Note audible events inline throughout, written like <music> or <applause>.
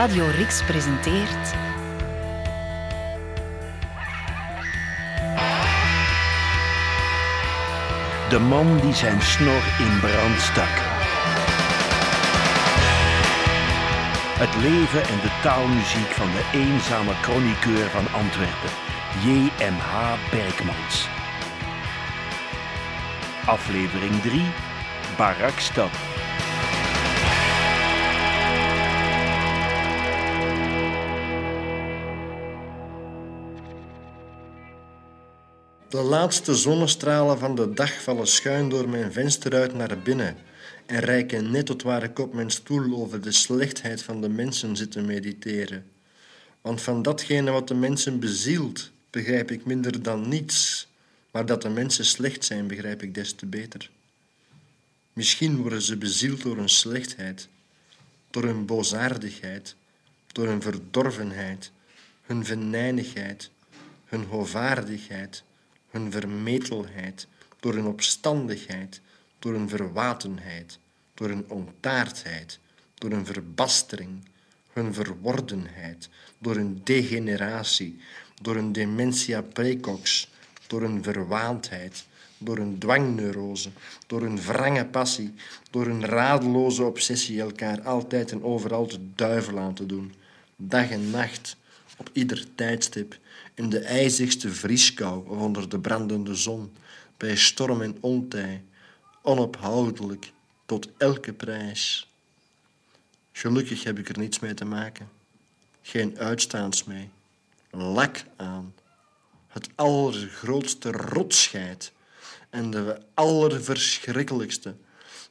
Radio Rix presenteert. De man die zijn snor in brand stak. Het leven en de taalmuziek van de eenzame chroniqueur van Antwerpen, J.M.H. Berkmans. Aflevering 3, Barakstad. De laatste zonnestralen van de dag vallen schuin door mijn venster naar binnen en reiken net tot waar ik op mijn stoel over de slechtheid van de mensen zit te mediteren. Want van datgene wat de mensen bezielt, begrijp ik minder dan niets, maar dat de mensen slecht zijn, begrijp ik des te beter. Misschien worden ze bezield door hun slechtheid, door hun boosaardigheid, door hun verdorvenheid, hun venijnigheid, hun hovaardigheid, hun vermetelheid, door hun opstandigheid, door hun verwatenheid, door hun ontaardheid, door hun verbastering, hun verwordenheid, door hun degeneratie, door hun dementia precox, door hun verwaandheid, door hun dwangneurose, door hun wrange passie, door hun radeloze obsessie elkaar altijd en overal de duivel aan te doen, dag en nacht, op ieder tijdstip, in de ijzigste vrieskou of onder de brandende zon, bij storm en ontij, onophoudelijk, tot elke prijs. Gelukkig heb ik er niets mee te maken. Geen uitstaans mee. Lak aan. Het allergrootste rotschheid en de allerverschrikkelijkste,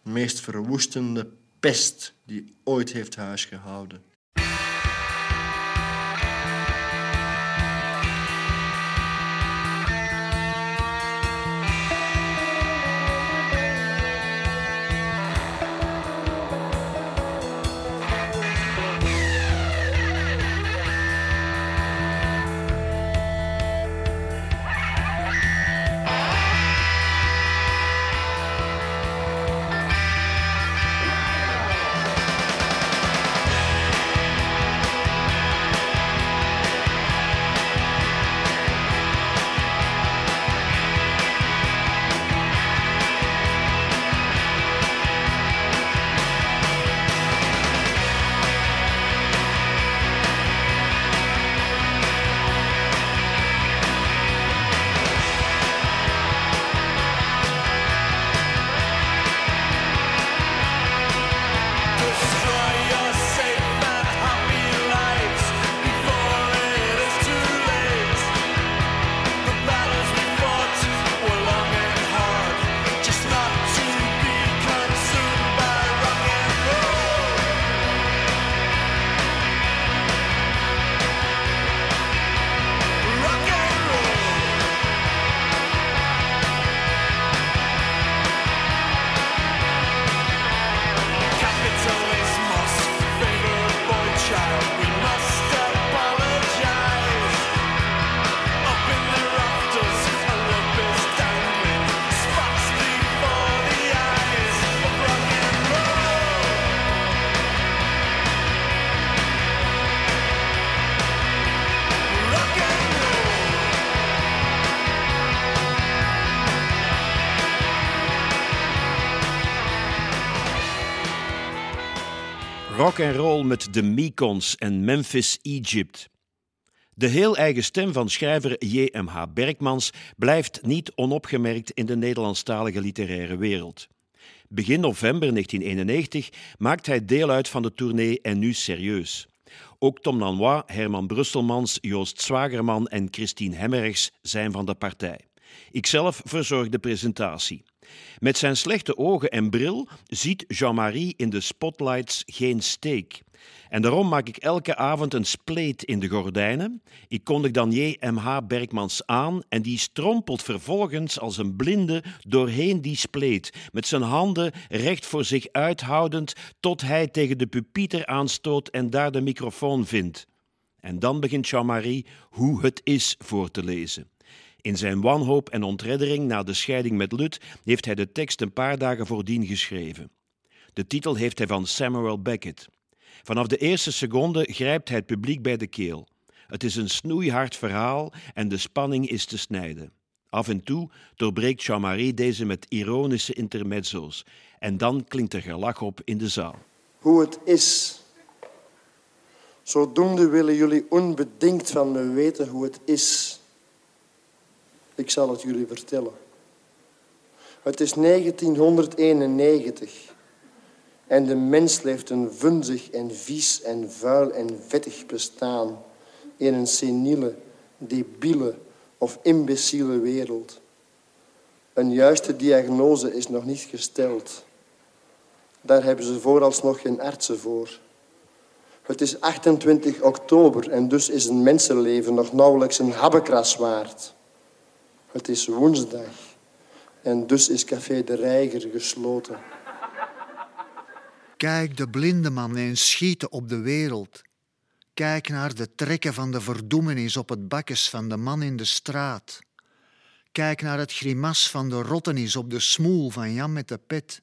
meest verwoestende pest die ooit heeft huisgehouden. Rock and roll met de Mekons en Memphis Egypt. De heel eigen stem van schrijver J.M.H. Berkmans blijft niet onopgemerkt in de Nederlandstalige literaire wereld. Begin november 1991 maakt hij deel uit van de tournee En Nu Serieus. Ook Tom Lanois, Herman Brusselmans, Joost Zwagerman en Christine Hemmerichs zijn van de partij. Ikzelf verzorg de presentatie. Met zijn slechte ogen en bril ziet Jean-Marie in de spotlights geen steek. En daarom maak ik elke avond een spleet in de gordijnen. Ik kondig dan J.M.H. Berkmans aan en die strompelt vervolgens als een blinde doorheen die spleet, met zijn handen recht voor zich uithoudend tot hij tegen de pupieter aanstoot en daar de microfoon vindt. En dan begint Jean-Marie hoe het is voor te lezen. In zijn wanhoop en ontreddering na de scheiding met Lut heeft hij de tekst een paar dagen voordien geschreven. De titel heeft hij van Samuel Beckett. Vanaf de eerste seconde grijpt hij het publiek bij de keel. Het is een snoeihard verhaal en de spanning is te snijden. Af en toe doorbreekt Jean-Marie deze met ironische intermezzo's. En dan klinkt er gelach op in de zaal. Hoe het is. Zodoende willen jullie onbedingt van me weten hoe het is. Ik zal het jullie vertellen. Het is 1991 en de mens leeft een vunzig en vies en vuil en vettig bestaan in een seniele, debiele of imbeciele wereld. Een juiste diagnose is nog niet gesteld. Daar hebben ze vooralsnog geen artsen voor. Het is 28 oktober en dus is een mensenleven nog nauwelijks een habbekras waard. Het is woensdag en dus is Café de Reiger gesloten. Kijk de blinde man eens schieten op de wereld. Kijk naar de trekken van de verdoemenis op het bakkes van de man in de straat. Kijk naar het grimas van de rottenis op de smoel van Jan met de pet.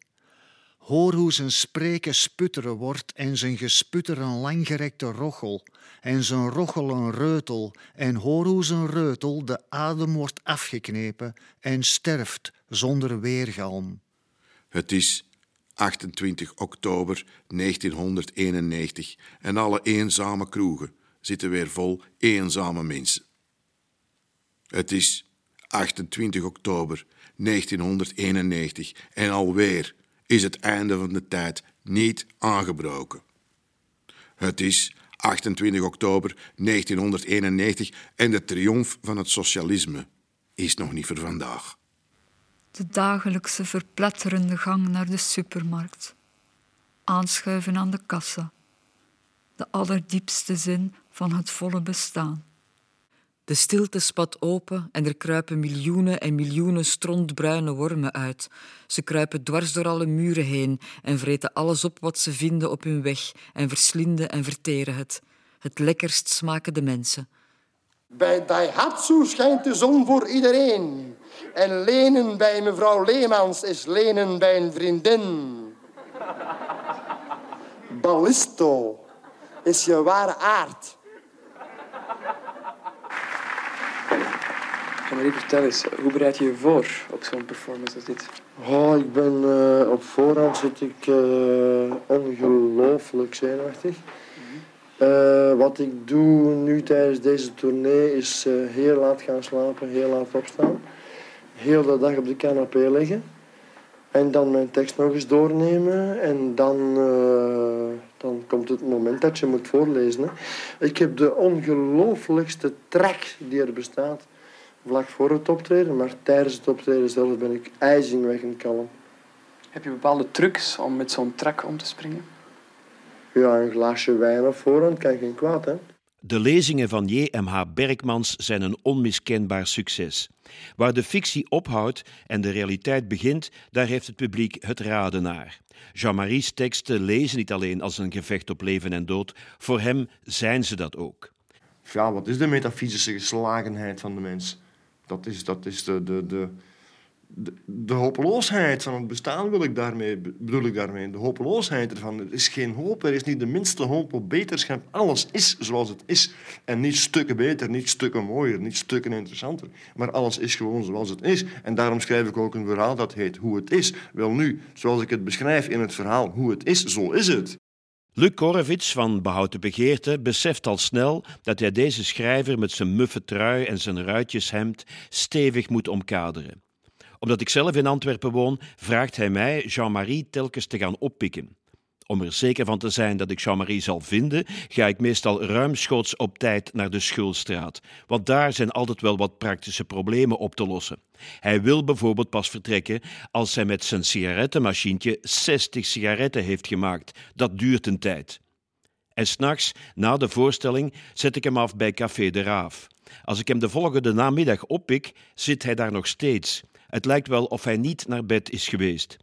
Hoor hoe zijn spreken sputteren wordt en zijn gesputter een langgerekte rochel en zijn rochel een reutel en hoor hoe zijn reutel de adem wordt afgeknepen en sterft zonder weergalm. Het is 28 oktober 1991 en alle eenzame kroegen zitten weer vol eenzame mensen. Het is 28 oktober 1991 en alweer is het einde van de tijd niet aangebroken. Het is 28 oktober 1991 en de triomf van het socialisme is nog niet voor vandaag. De dagelijkse verpletterende gang naar de supermarkt. Aanschuiven aan de kassa. De allerdiepste zin van het volle bestaan. De stilte spat open en er kruipen miljoenen en miljoenen strontbruine wormen uit. Ze kruipen dwars door alle muren heen en vreten alles op wat ze vinden op hun weg en verslinden en verteren het. Het lekkerst smaken de mensen. Bij Daihatsu schijnt de zon voor iedereen. En lenen bij mevrouw Leemans is lenen bij een vriendin. Ballisto is je ware aard. Marie, vertel eens, hoe bereid je je voor op zo'n performance als dit? Oh, ik ben eh, op voorhand zit ik eh, ongelooflijk zenuwachtig. Eh, wat ik doe nu tijdens deze tournee is heel laat gaan slapen, heel laat opstaan. Heel de dag op de canapé liggen. En dan mijn tekst nog eens doornemen. En dan, dan komt het moment dat je moet voorlezen. Hè. Ik heb de ongelooflijkste trek die er bestaat. Vlak voor het optreden, maar tijdens het optreden zelf ben ik ijzingwekkend kalm. Heb je bepaalde trucs om met zo'n trak om te springen? Ja, een glaasje wijn op voorhand kan geen kwaad, hè. De lezingen van J.M.H. Berkmans zijn een onmiskenbaar succes. Waar de fictie ophoudt en de realiteit begint, daar heeft het publiek het raden naar. Jean-Marie's teksten lezen niet alleen als een gevecht op leven en dood, voor hem zijn ze dat ook. Ja, wat is de metafysische geslagenheid van de mens? Dat is, dat is de, de, de, de, hopeloosheid van het bestaan, wil ik daarmee, bedoel ik daarmee. De hopeloosheid ervan. Er is geen hoop, er is niet de minste hoop op beterschap. Alles is zoals het is. En niet stukken beter, niet stukken mooier, niet stukken interessanter. Maar alles is gewoon zoals het is. En daarom schrijf ik ook een verhaal dat heet Hoe het is. Wel nu, zoals ik het beschrijf in het verhaal Hoe het is, zo is het. Luc Korevits van Behoud de Begeerte beseft al snel dat hij deze schrijver met zijn muffe trui en zijn ruitjeshemd stevig moet omkaderen. Omdat ik zelf in Antwerpen woon, vraagt hij mij Jean-Marie telkens te gaan oppikken. Om er zeker van te zijn dat ik Jean-Marie zal vinden, ga ik meestal ruimschoots op tijd naar de Schulstraat, want daar zijn altijd wel wat praktische problemen op te lossen. Hij wil bijvoorbeeld pas vertrekken als hij met zijn sigarettenmachientje 60 sigaretten heeft gemaakt. Dat duurt een tijd. En s'nachts, na de voorstelling, zet ik hem af bij Café de Raaf. Als ik hem de volgende namiddag oppik, zit hij daar nog steeds. Het lijkt wel of hij niet naar bed is geweest.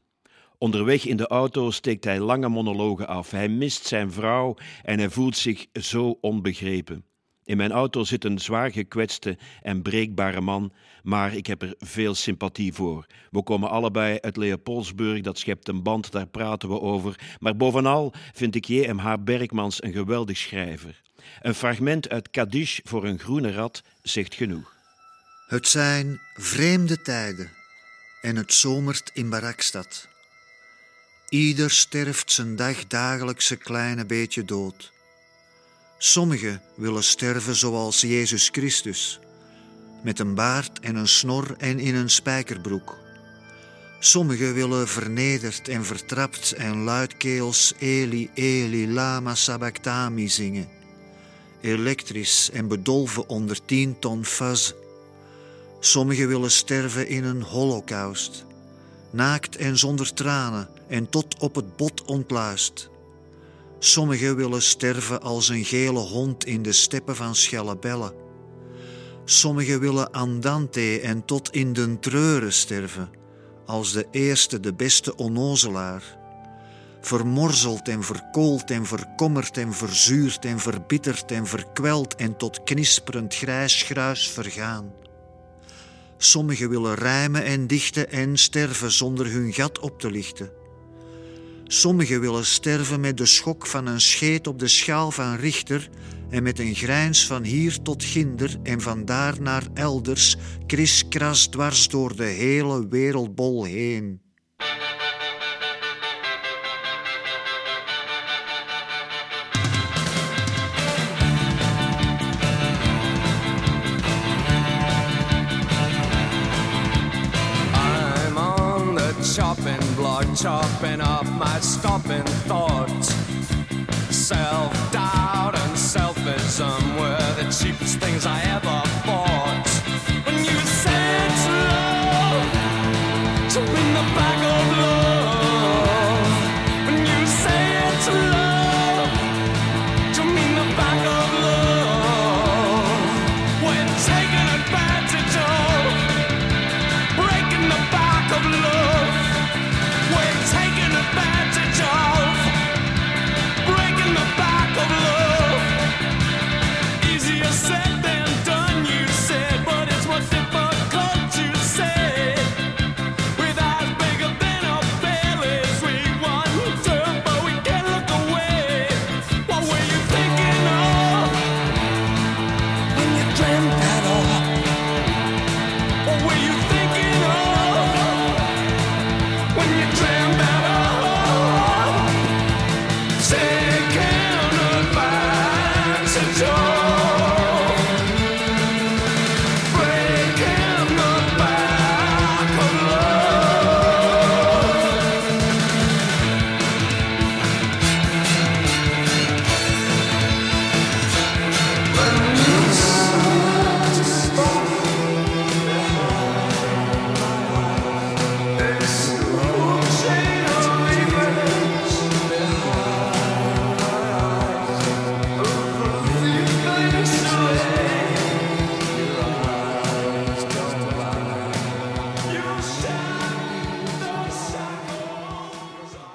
Onderweg in de auto steekt hij lange monologen af. Hij mist zijn vrouw en hij voelt zich zo onbegrepen. In mijn auto zit een zwaar gekwetste en breekbare man, maar ik heb er veel sympathie voor. We komen allebei uit Leopoldsburg, dat schept een band, daar praten we over. Maar bovenal vind ik J.M.H. Bergmans een geweldig schrijver. Een fragment uit Kadish voor een groene rat zegt genoeg. Het zijn vreemde tijden en het zomert in Barakstad. Ieder sterft zijn dagdagelijkse kleine beetje dood. Sommigen willen sterven zoals Jezus Christus, met een baard en een snor en in een spijkerbroek. Sommigen willen vernederd en vertrapt en luidkeels Eli, Eli, lama sabachthani zingen. Elektrisch en bedolven onder tien ton fuzz. Sommigen willen sterven in een holocaust, naakt en zonder tranen en tot op het bot ontluist. Sommigen willen sterven als een gele hond in de steppen van Schellebelle. Sommigen willen andante en tot in den treuren sterven, als de eerste, de beste onnozelaar. Vermorzeld en verkoold en verkommerd en verzuurd en verbitterd en verkweld en tot knisperend grijs gruis vergaan. Sommigen willen rijmen en dichten en sterven zonder hun gat op te lichten. Sommigen willen sterven met de schok van een scheet op de schaal van Richter en met een grijns van hier tot ginder en van daar naar elders, kriskras dwars door de hele wereldbol heen. Chopping off my stopping thoughts. Self doubt and selfism were the cheapest things I ever bought.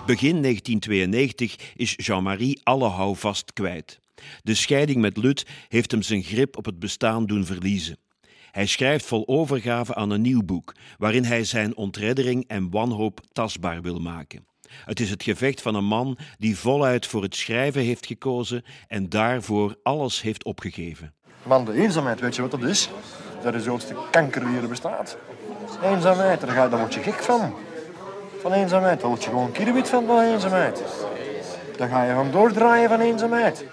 Begin 1992 is Jean-Marie alle houvast kwijt. De scheiding met Lut heeft hem zijn grip op het bestaan doen verliezen. Hij schrijft vol overgave aan een nieuw boek, waarin hij zijn ontreddering en wanhoop tastbaar wil maken. Het is het gevecht van een man die voluit voor het schrijven heeft gekozen en daarvoor alles heeft opgegeven. Man, de eenzaamheid, weet je wat dat is? Dat is de grootste kanker die er bestaat. Eenzaamheid, daar, ga, daar word je gek van. Van eenzaamheid, daar word je gewoon kilometer van, van eenzaamheid. Dan ga je van doordraaien van eenzaamheid.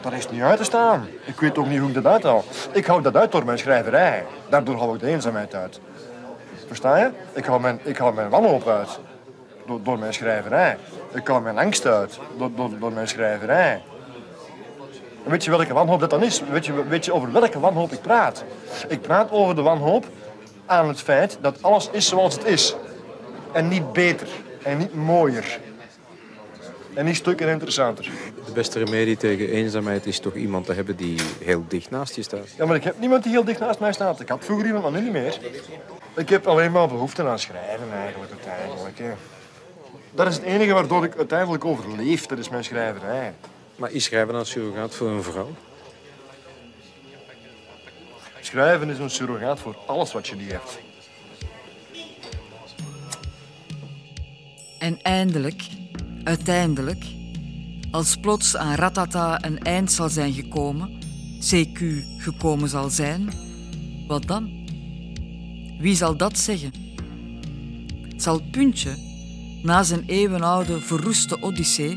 Dat is niet uit te staan. Ik weet ook niet hoe ik dat uithaal. Ik hou dat uit door mijn schrijverij. Daardoor hou ik de eenzaamheid uit. Versta je? Ik hou mijn, ik hou mijn wanhoop uit. Door, door mijn schrijverij. Ik hou mijn angst uit. Door, door, door mijn schrijverij. En weet je welke wanhoop dat dan is? Weet je, weet je over welke wanhoop ik praat? Ik praat over de wanhoop aan het feit dat alles is zoals het is. En niet beter. En niet mooier. En niet stukken interessanter. De beste remedie tegen eenzaamheid is toch iemand te hebben die heel dicht naast je staat. Ja, maar ik heb niemand die heel dicht naast mij staat. Ik had vroeger iemand, maar nu niet meer. Ik heb alleen maar behoefte aan schrijven eigenlijk uiteindelijk. Hè. Dat is het enige waardoor ik uiteindelijk overleef. Dat is mijn schrijverij. Maar is schrijven dan surrogaat voor een vrouw? Schrijven is een surrogaat voor alles wat je niet hebt. En eindelijk, uiteindelijk, als plots aan Ratata een eind zal zijn gekomen, CQ gekomen zal zijn, wat dan? Wie zal dat zeggen? Zal Puntje, na zijn eeuwenoude verroeste odyssee,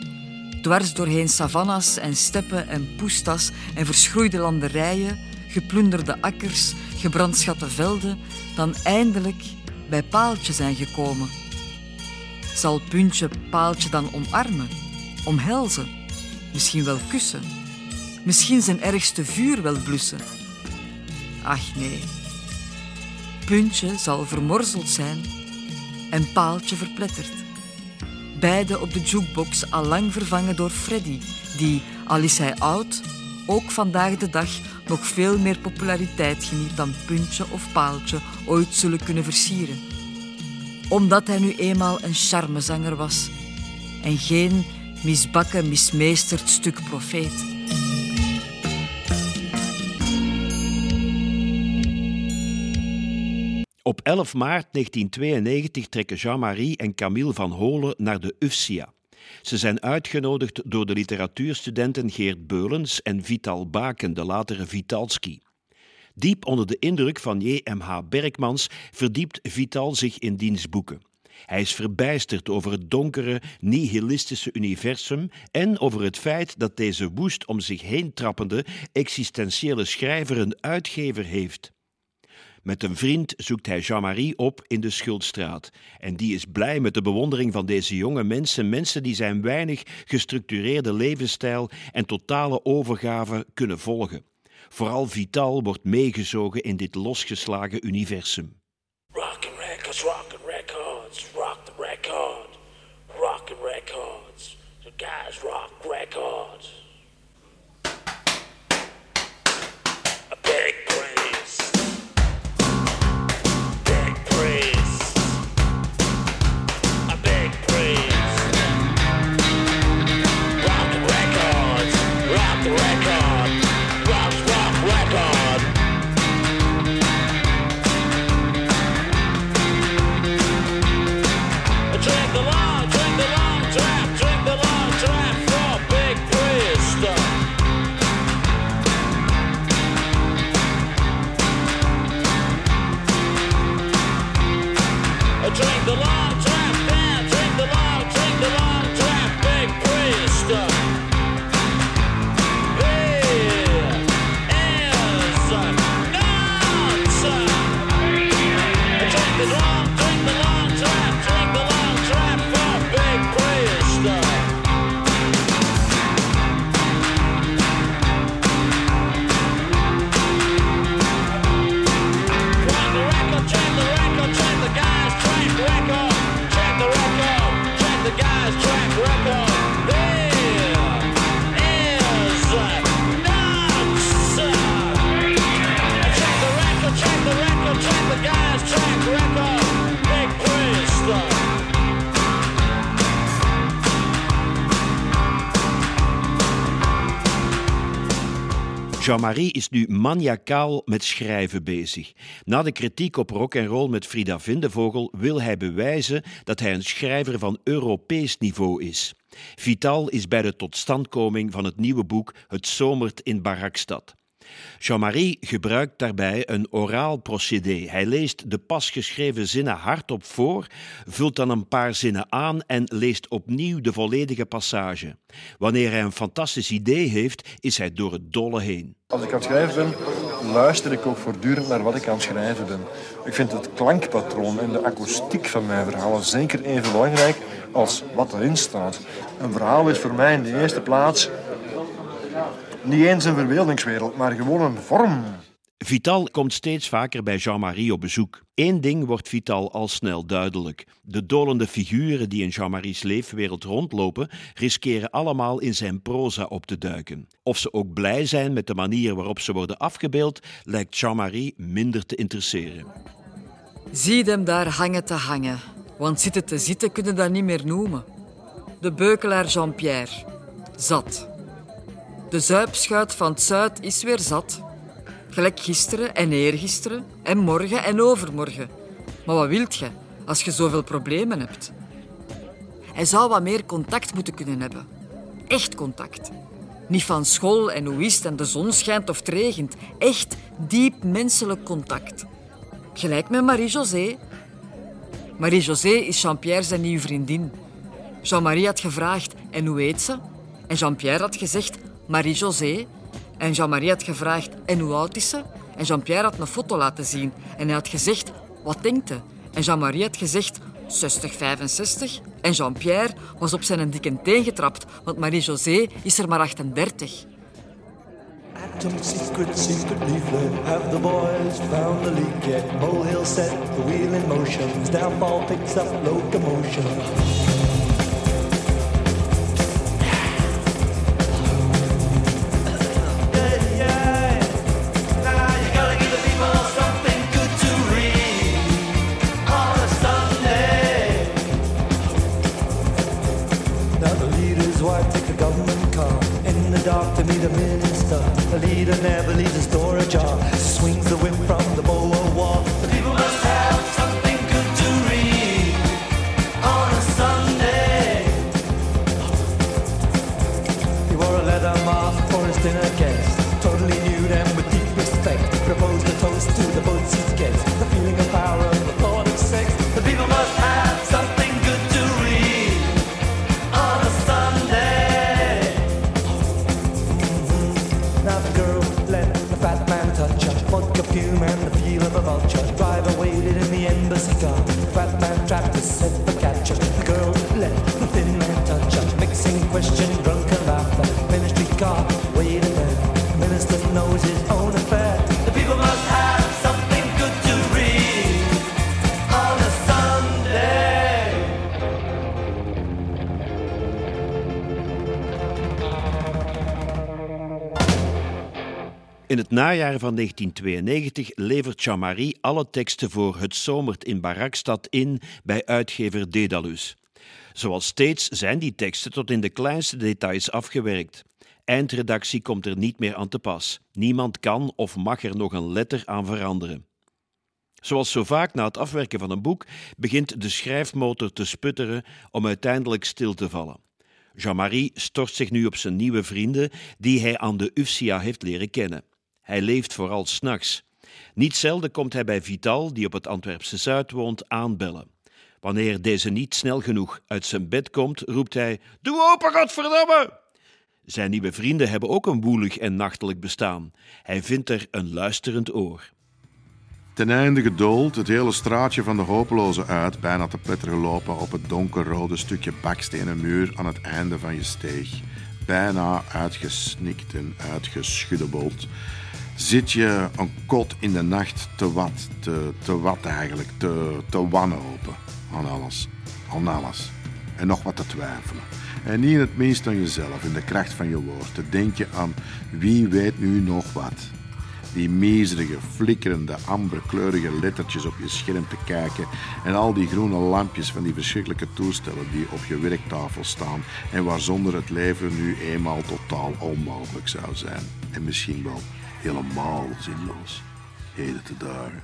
dwars doorheen savannas en steppen en poestas en verschroeide landerijen, geplunderde akkers, gebrandschatte velden, dan eindelijk bij Paaltje zijn gekomen? Zal Puntje Paaltje dan omarmen, omhelzen, misschien wel kussen, misschien zijn ergste vuur wel blussen? Ach nee. Puntje zal vermorzeld zijn en Paaltje verpletterd. Beide op de jukebox al lang vervangen door Freddy, die, al is hij oud, ook vandaag de dag nog veel meer populariteit geniet dan Puntje of Paaltje ooit zullen kunnen versieren. Omdat hij nu eenmaal een charmezanger was en geen misbakken, mismeesterd stuk profeet. Op 11 maart 1992 trekken Jean-Marie en Camille van Holen naar de UFSIA. Ze zijn uitgenodigd door de literatuurstudenten Geert Beulens en Vital Baken, de latere Vitalski. Diep onder de indruk van J.M.H. Berkmans verdiept Vital zich in diens boeken. Hij is verbijsterd over het donkere, nihilistische universum en over het feit dat deze woest om zich heen trappende existentiële schrijver een uitgever heeft. Met een vriend zoekt hij Jean-Marie op in de Schuldstraat. En die is blij met de bewondering van deze jonge mensen, mensen die zijn weinig gestructureerde levensstijl en totale overgave kunnen volgen. Vooral Vital wordt meegezogen in dit losgeslagen universum. Rockin' records, records, rock the record. Records, the guys rock records. Jean-Marie is nu maniacaal met schrijven bezig. Na de kritiek op rock en roll met Frida Vindevogel wil hij bewijzen dat hij een schrijver van Europees niveau is. Vital is bij de totstandkoming van het nieuwe boek Het zomert in Barakstad. Jean-Marie gebruikt daarbij een oraal procedé. Hij leest de pas geschreven zinnen hardop voor, vult dan een paar zinnen aan en leest opnieuw de volledige passage. Wanneer hij een fantastisch idee heeft, is hij door het dolle heen. Als ik aan het schrijven ben, luister ik ook voortdurend naar wat ik aan het schrijven ben. Ik vind het klankpatroon en de akoestiek van mijn verhalen zeker even belangrijk als wat erin staat. Een verhaal is voor mij in de eerste plaats niet eens een verbeeldingswereld, maar gewoon een vorm. Vital komt steeds vaker bij Jean-Marie op bezoek. Eén ding wordt Vital al snel duidelijk. De dolende figuren die in Jean-Marie's leefwereld rondlopen, riskeren allemaal in zijn proza op te duiken. Of ze ook blij zijn met de manier waarop ze worden afgebeeld, lijkt Jean-Marie minder te interesseren. Zie hem daar hangen te hangen, want zitten te zitten kunnen dat niet meer noemen. De beukelaar Jean-Pierre. Zat. De zuipschuit van het Zuid is weer zat. Gelijk gisteren en eergisteren en morgen en overmorgen. Maar wat wilt je als je zoveel problemen hebt? Hij zou wat meer contact moeten kunnen hebben. Echt contact. Niet van school en hoe is het en de zon schijnt of het regent. Echt diep menselijk contact. Gelijk met Marie-José. Marie-José is Jean-Pierre zijn nieuwe vriendin. Jean-Marie had gevraagd en hoe heet ze? En Jean-Pierre had gezegd Marie-José. En Jean-Marie had gevraagd en hoe oud is ze? En Jean-Pierre had een foto laten zien. En hij had gezegd, wat denkt je? En Jean-Marie had gezegd, 60, 65. En Jean-Pierre was op zijn dikke teen getrapt, want Marie-José is er maar 38. Atom secret, secret leaflet. Have the boys found the leak yet? Molehill set the wheel in motion. Downfall picks up locomotion. In het najaar van 1992 levert Jean-Marie alle teksten voor Het Zomert in Barakstad in bij uitgever Dedalus. Zoals steeds zijn die teksten tot in de kleinste details afgewerkt. Eindredactie komt er niet meer aan te pas. Niemand kan of mag er nog een letter aan veranderen. Zoals zo vaak na het afwerken van een boek begint de schrijfmotor te sputteren om uiteindelijk stil te vallen. Jean-Marie stort zich nu op zijn nieuwe vrienden die hij aan de UFSIA heeft leren kennen. Hij leeft vooral s'nachts. Niet zelden komt hij bij Vital, die op het Antwerpse Zuid woont, aanbellen. Wanneer deze niet snel genoeg uit zijn bed komt, roept hij: Doe open, godverdomme! Zijn nieuwe vrienden hebben ook een woelig en nachtelijk bestaan. Hij vindt er een luisterend oor. Ten einde gedoold het hele straatje van de hopeloze uit, bijna te pletter gelopen op het donkerrode stukje bakstenen muur aan het einde van je steeg. Bijna uitgesnikt en uitgeschuddebold. Zit je een kot in de nacht te wat, te, te wat eigenlijk, te, te wanhopen aan alles, aan alles. En nog wat te twijfelen. En niet het minst aan jezelf, in de kracht van je woord. Te denken aan wie weet nu nog wat die miserige, flikkerende, amberkleurige lettertjes op je scherm te kijken en al die groene lampjes van die verschrikkelijke toestellen die op je werktafel staan en waarzonder het leven nu eenmaal totaal onmogelijk zou zijn. En misschien wel helemaal zinloos. Heden te dagen.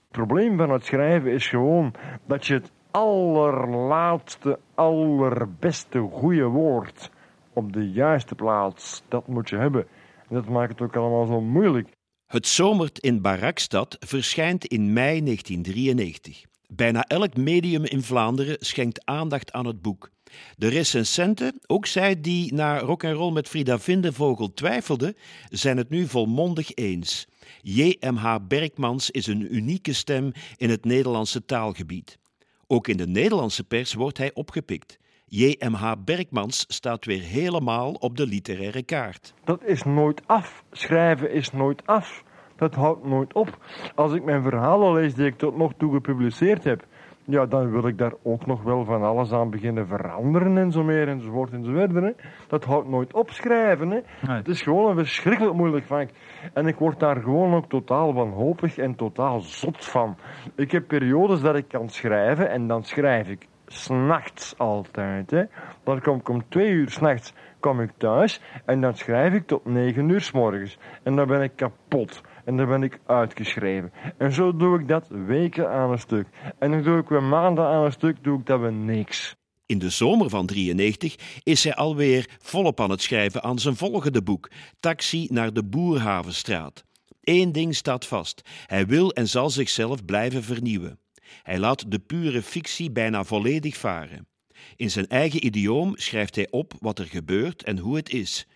Het probleem van het schrijven is gewoon dat je het allerlaatste, allerbeste goede woord op de juiste plaats, dat moet je hebben. En dat maakt het ook allemaal zo moeilijk. Het Zomert in Barakstad verschijnt in mei 1993. Bijna elk medium in Vlaanderen schenkt aandacht aan het boek. De recensenten, ook zij die naar rock'n'roll met Frida Vindevogel twijfelden, zijn het nu volmondig eens. J.M.H. Berkmans is een unieke stem in het Nederlandse taalgebied. Ook in de Nederlandse pers wordt hij opgepikt. J.M.H. Berkmans staat weer helemaal op de literaire kaart. Dat is nooit af. Schrijven is nooit af. Dat houdt nooit op. Als ik mijn verhalen lees die ik tot nog toe gepubliceerd heb, ja, dan wil ik daar ook nog wel van alles aan beginnen veranderen en zo meer enzovoort enzovoort. Hè. Dat houdt nooit op, schrijven. Hè. Het is gewoon een verschrikkelijk moeilijk vak. En ik word daar gewoon ook totaal wanhopig en totaal zot van. Ik heb periodes dat ik kan schrijven en dan schrijf ik s'nachts altijd. Hè. Dan kom ik om twee uur s'nachts kom ik thuis en dan schrijf ik tot negen uur s morgens. En dan ben ik kapot. En dan ben ik uitgeschreven. En zo doe ik dat weken aan een stuk. En dan doe ik weer maanden aan een stuk, doe ik dat weer niks. In de zomer van 93 is hij alweer volop aan het schrijven aan zijn volgende boek, Taxi naar de Boerhavenstraat. Eén ding staat vast: hij wil en zal zichzelf blijven vernieuwen. Hij laat de pure fictie bijna volledig varen. In zijn eigen idioom schrijft hij op wat er gebeurt en hoe het is.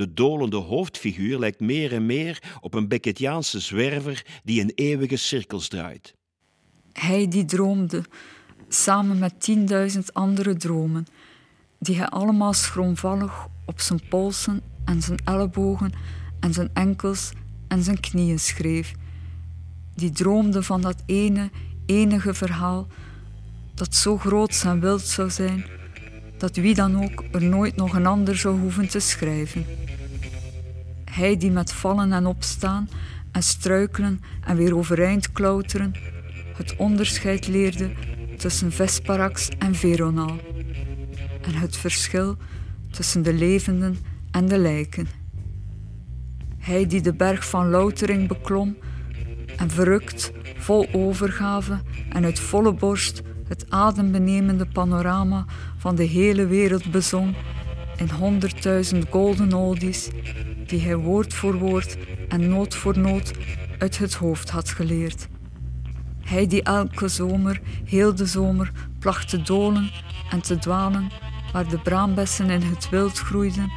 De dolende hoofdfiguur lijkt meer en meer op een Beckettiaanse zwerver die in eeuwige cirkels draait. Hij die droomde, samen met tienduizend andere dromen, die hij allemaal schroomvallig op zijn polsen en zijn ellebogen en zijn enkels en zijn knieën schreef. Die droomde van dat ene, enige verhaal dat zo groot en wild zou zijn, dat wie dan ook er nooit nog een ander zou hoeven te schrijven. Hij die met vallen en opstaan en struikelen en weer overeind klauteren, het onderscheid leerde tussen Vesparax en Veronal en het verschil tussen de levenden en de lijken. Hij die de berg van Loutering beklom en verrukt, vol overgave en uit volle borst het adembenemende panorama van de hele wereld bezong in honderdduizend golden oldies die hij woord voor woord en noot voor noot uit het hoofd had geleerd. Hij die elke zomer, heel de zomer, placht te dolen en te dwalen waar de braambessen in het wild groeiden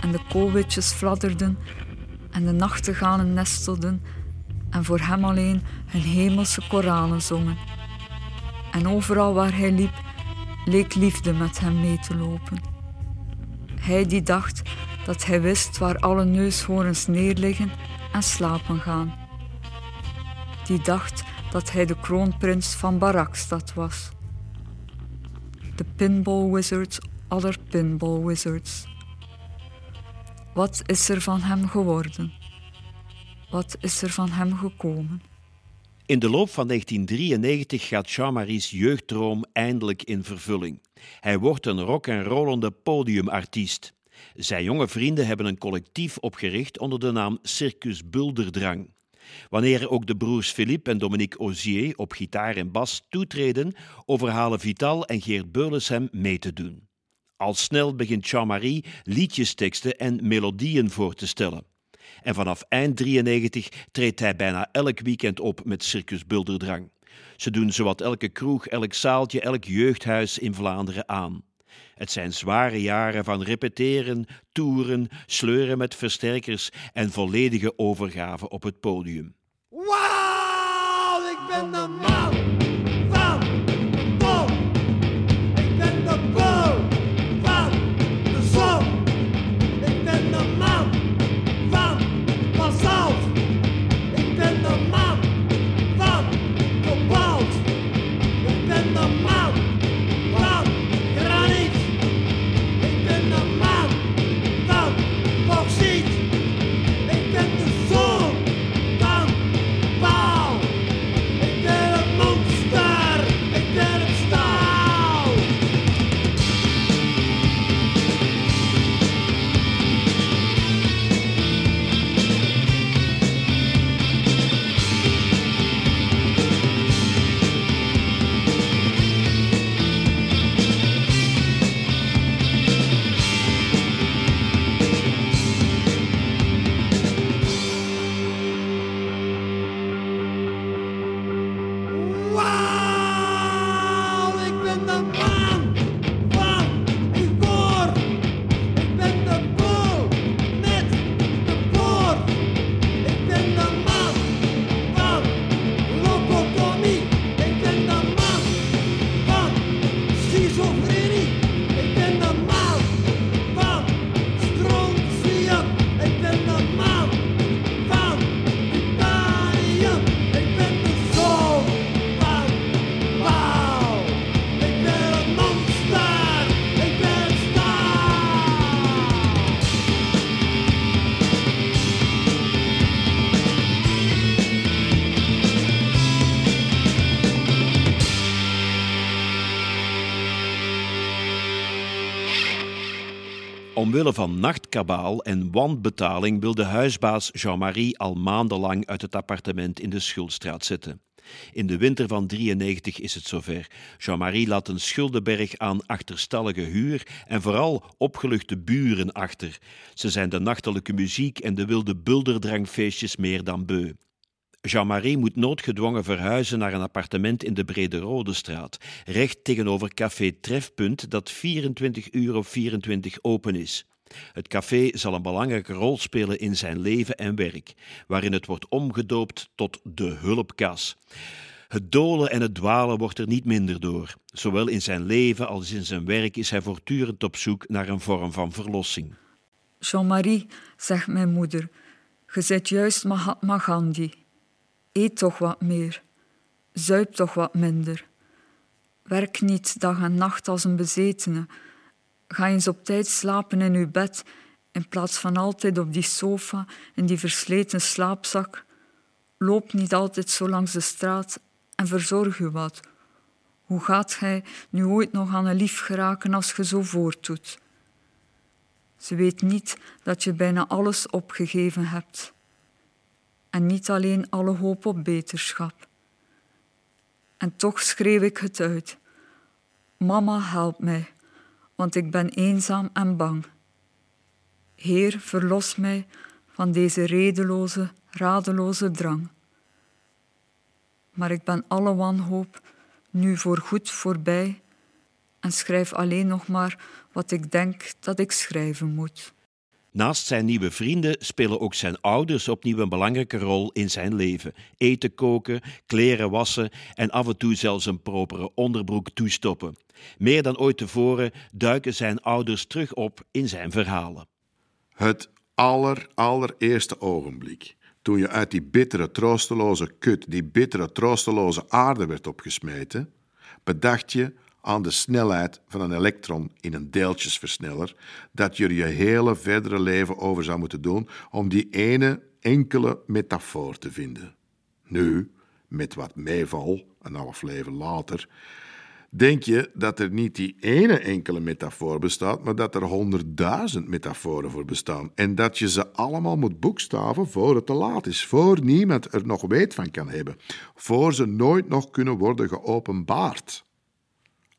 en de koolwitjes fladderden en de nachtegalen nestelden en voor hem alleen hun hemelse koralen zongen. En overal waar hij liep, leek liefde met hem mee te lopen. Hij die dacht dat hij wist waar alle neushoorns neerliggen en slapen gaan. Die dacht dat hij de kroonprins van Barakstad was. De pinball wizards aller pinball wizards. Wat is er van hem geworden? Wat is er van hem gekomen? In de loop van 1993 gaat Jean-Marie's jeugddroom eindelijk in vervulling. Hij wordt een rock en rollende podiumartiest. Zijn jonge vrienden hebben een collectief opgericht onder de naam Circus Bulderdrang. Wanneer ook de broers Philippe en Dominique Ozier op gitaar en bas toetreden, overhalen Vital en Geert Beules hem mee te doen. Al snel begint Jean-Marie liedjesteksten en melodieën voor te stellen. En vanaf eind 93 treedt hij bijna elk weekend op met Circus Bulderdrang. Ze doen zowat elke kroeg, elk zaaltje, elk jeugdhuis in Vlaanderen aan. Het zijn zware jaren van repeteren, toeren, sleuren met versterkers en volledige overgave op het podium. Wauw, ik ben de man Omwille van nachtkabaal en wanbetaling wil de huisbaas Jean-Marie al maandenlang uit het appartement in de Schulstraat zetten. In de winter van 93 is het zover. Jean-Marie laat een schuldenberg aan achterstallige huur en vooral opgeluchte buren achter. Ze zijn de nachtelijke muziek en de wilde bulderdrangfeestjes meer dan beu. Jean-Marie moet noodgedwongen verhuizen naar een appartement in de Brede Rode straat, recht tegenover café Trefpunt dat 24 uur op 24 open is. Het café zal een belangrijke rol spelen in zijn leven en werk, waarin het wordt omgedoopt tot de hulpkas. Het dolen en het dwalen wordt er niet minder door. Zowel in zijn leven als in zijn werk is hij voortdurend op zoek naar een vorm van verlossing. Jean-Marie, zegt mijn moeder, je zit juist Mahatma Gandhi. Eet toch wat meer. Zuip toch wat minder. Werk niet dag en nacht als een bezetene. Ga eens op tijd slapen in uw bed in plaats van altijd op die sofa in die versleten slaapzak. Loop niet altijd zo langs de straat en verzorg u wat. Hoe gaat gij nu ooit nog aan een lief geraken als je zo voortdoet? Ze weet niet dat je bijna alles opgegeven hebt. En niet alleen alle hoop op beterschap. En toch schreef ik het uit. Mama, help mij, want ik ben eenzaam en bang. Heer, verlos mij van deze redeloze, radeloze drang. Maar ik ben alle wanhoop nu voorgoed voorbij en schrijf alleen nog maar wat ik denk dat ik schrijven moet. Naast zijn nieuwe vrienden spelen ook zijn ouders opnieuw een belangrijke rol in zijn leven. Eten koken, kleren wassen en af en toe zelfs een propere onderbroek toestoppen. Meer dan ooit tevoren duiken zijn ouders terug op in zijn verhalen. Het aller, allereerste ogenblik. Toen je uit die bittere, troosteloze kut, die bittere, troosteloze aarde werd opgesmeten, bedacht je aan de snelheid van een elektron in een deeltjesversneller dat je je hele verdere leven over zou moeten doen om die ene enkele metafoor te vinden. Nu, met wat meeval, een half leven later, denk je dat er niet die ene enkele metafoor bestaat, maar dat er honderdduizend metaforen voor bestaan. En dat je ze allemaal moet boekstaven voor het te laat is, voor niemand er nog weet van kan hebben, voor ze nooit nog kunnen worden geopenbaard.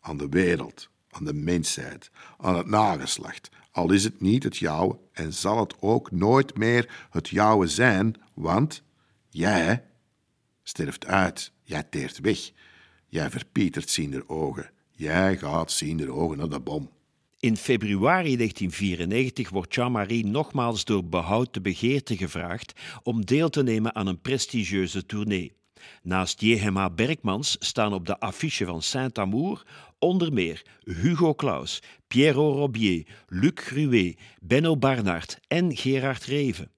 Aan de wereld, aan de mensheid, aan het nageslacht. Al is het niet het jouwe en zal het ook nooit meer het jouwe zijn, want jij sterft uit, jij teert weg. Jij verpietert ziender ogen. Jij gaat ziender ogen naar de bom. In februari 1994 wordt Jean-Marie nogmaals door behoud de begeerte gevraagd om deel te nemen aan een prestigieuze tournee. Naast J.H.M.A. Bergmans staan op de affiche van Saint-Amour onder meer Hugo Claus, Pierrot Robier, Luc Gruet, Benno Barnard en Gerard Reven.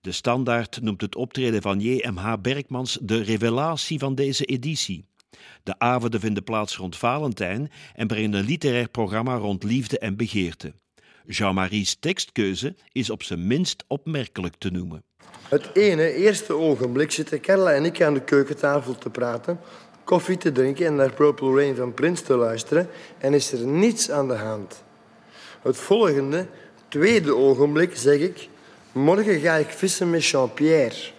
De Standaard noemt het optreden van J.M.H. Bergmans de revelatie van deze editie. De avonden vinden plaats rond Valentijn en brengen een literair programma rond liefde en begeerte. Jean-Marie's tekstkeuze is op zijn minst opmerkelijk te noemen. Het ene, eerste ogenblik zitten Carla en ik aan de keukentafel te praten, koffie te drinken en naar Purple Rain van Prince te luisteren en is er niets aan de hand. Het volgende, tweede ogenblik, zeg ik, morgen ga ik vissen met Jean-Pierre.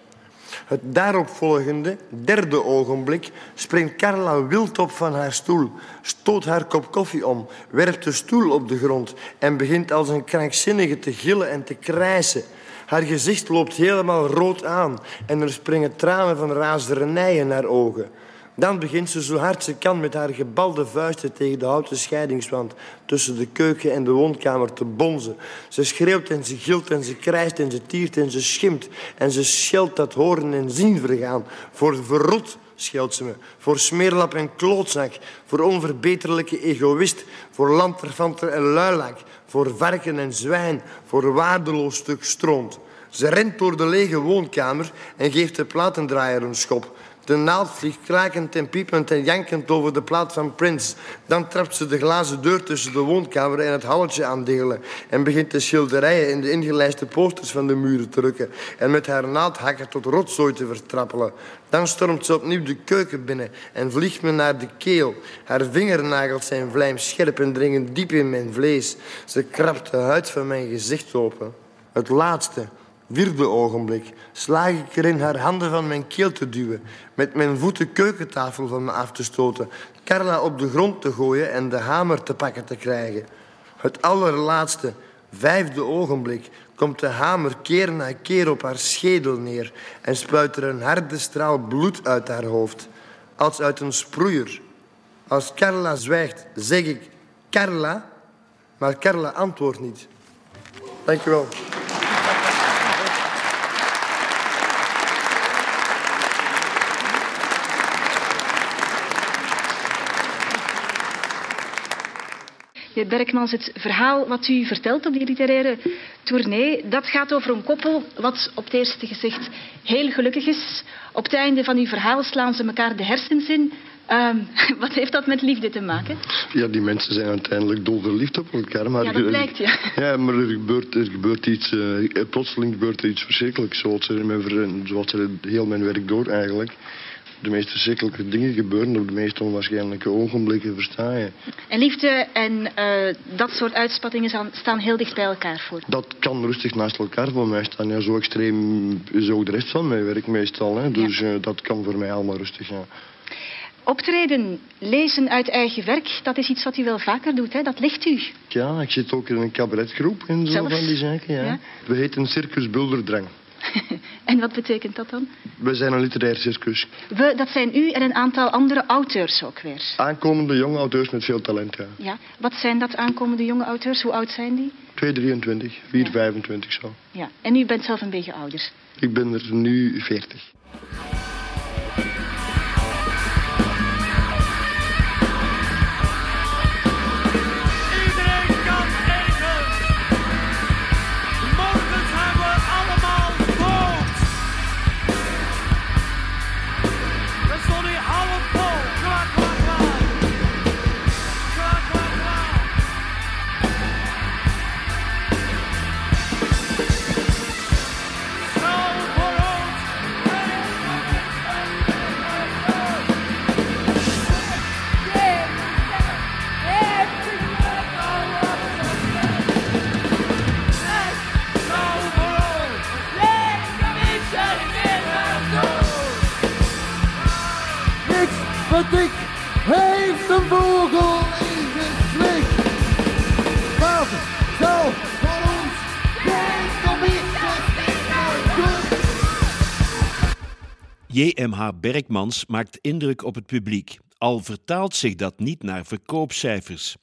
Het daaropvolgende, derde ogenblik, springt Carla wild op van haar stoel, stoot haar kop koffie om, werpt de stoel op de grond en begint als een krankzinnige te gillen en te krijsen. Haar gezicht loopt helemaal rood aan en er springen tranen van razernij in haar ogen. Dan begint ze zo hard ze kan met haar gebalde vuisten tegen de houten scheidingswand tussen de keuken en de woonkamer te bonzen. Ze schreeuwt en ze gilt en ze krijst en ze tiert en ze schimt en ze scheldt dat horen en zien vergaan. Voor verrot scheldt ze me. Voor smeerlap en klootzak. Voor onverbeterlijke egoïst. Voor lanterfanter en luilak. Voor varken en zwijn. Voor waardeloos stuk stront. Ze rent door de lege woonkamer en geeft de platendraaier een schop. De naald vliegt krakend en piepend en jankend over de plaat van Prince. Dan trapt ze de glazen deur tussen de woonkamer en het halletje aan delen. En begint de schilderijen in de ingelijste posters van de muren te rukken. En met haar naaldhakker tot rotzooi te vertrappelen. Dan stormt ze opnieuw de keuken binnen en vliegt me naar de keel. Haar vingernagels zijn vlijmscherp en dringen diep in mijn vlees. Ze krabt de huid van mijn gezicht open. Het laatste, vierde ogenblik slaag ik erin haar handen van mijn keel te duwen, met mijn voeten keukentafel van me af te stoten, Carla op de grond te gooien en de hamer te pakken te krijgen. Het allerlaatste, vijfde ogenblik komt de hamer keer na keer op haar schedel neer en spuit er een harde straal bloed uit haar hoofd, als uit een sproeier. Als Carla zwijgt, zeg ik Carla, maar Carla antwoordt niet. Dank Meneer Berkmans, het verhaal wat u vertelt op die literaire tournee, dat gaat over een koppel wat op het eerste gezicht heel gelukkig is. Op het einde van uw verhaal slaan ze elkaar de hersens in. Ehm, <laughs> wat heeft dat met liefde te maken? Ja, die mensen zijn uiteindelijk dolverliefd op elkaar. Maar Ja, dat blijkt, ja. <laughs> Ja, maar er gebeurt, er gebeurt iets... eh, plotseling gebeurt er iets verschrikkelijks. Zoals er, mijn, er heel mijn werk door eigenlijk. De meest verschrikkelijke dingen gebeuren op de meest onwaarschijnlijke ogenblikken, versta je? En liefde en eh, dat soort uitspattingen staan- heel dicht bij elkaar voor. Dat kan rustig naast elkaar voor mij staan. Ja, zo extreem is ook de rest van mijn werk meestal. Hè. Dus eh, dat kan voor mij allemaal rustig gaan. Optreden, lezen uit eigen werk, dat is iets wat u wel vaker doet, hè? dat ligt u. Ja, ik zit ook in een cabaretgroep en zo Zelfs? van die zaken. Ja. Ja. We heten Circus Bulderdrang. <laughs> En wat betekent dat dan? We zijn een literair circus. We, dat zijn u en een aantal andere auteurs ook weer. Aankomende jonge auteurs met veel talent, ja. Ja. Wat zijn dat aankomende jonge auteurs? Hoe oud zijn die? 2, 23, 4, 25 zo. Ja. En u bent zelf een beetje ouder. Ik ben er nu 40. J.M.H. Berkmans maakt indruk op het publiek, al vertaalt zich dat niet naar verkoopcijfers.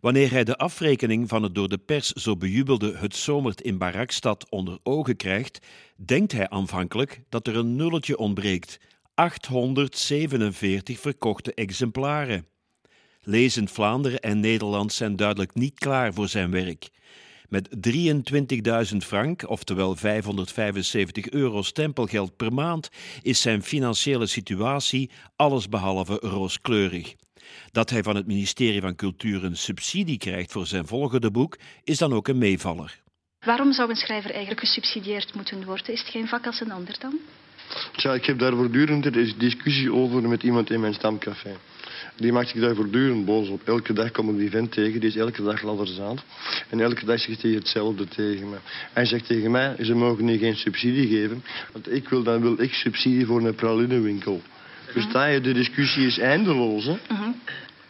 Wanneer hij de afrekening van het door de pers zo bejubelde Het Zomert in Barakstad onder ogen krijgt, denkt hij aanvankelijk dat er een nulletje ontbreekt. 847 verkochte exemplaren. Lezend Vlaanderen en Nederland zijn duidelijk niet klaar voor zijn werk. Met 23.000 frank, oftewel 575 euro stempelgeld per maand, is zijn financiële situatie allesbehalve rooskleurig. Dat hij van het ministerie van Cultuur een subsidie krijgt voor zijn volgende boek, is dan ook een meevaller. Waarom zou een schrijver eigenlijk gesubsidieerd moeten worden? Is het geen vak als een ander dan? Tja, ik heb daar voortdurend een discussie over met iemand in mijn stamcafé. Die maakt zich daar voortdurend boos op. Elke dag kom ik die vent tegen, die is elke dag ladderzaad. En elke dag zegt hij hetzelfde tegen me. Hij zegt tegen mij, ze mogen nu geen subsidie geven, want ik wil, dan wil ik subsidie voor een pralinewinkel. Versta je, de discussie is eindeloos, hè?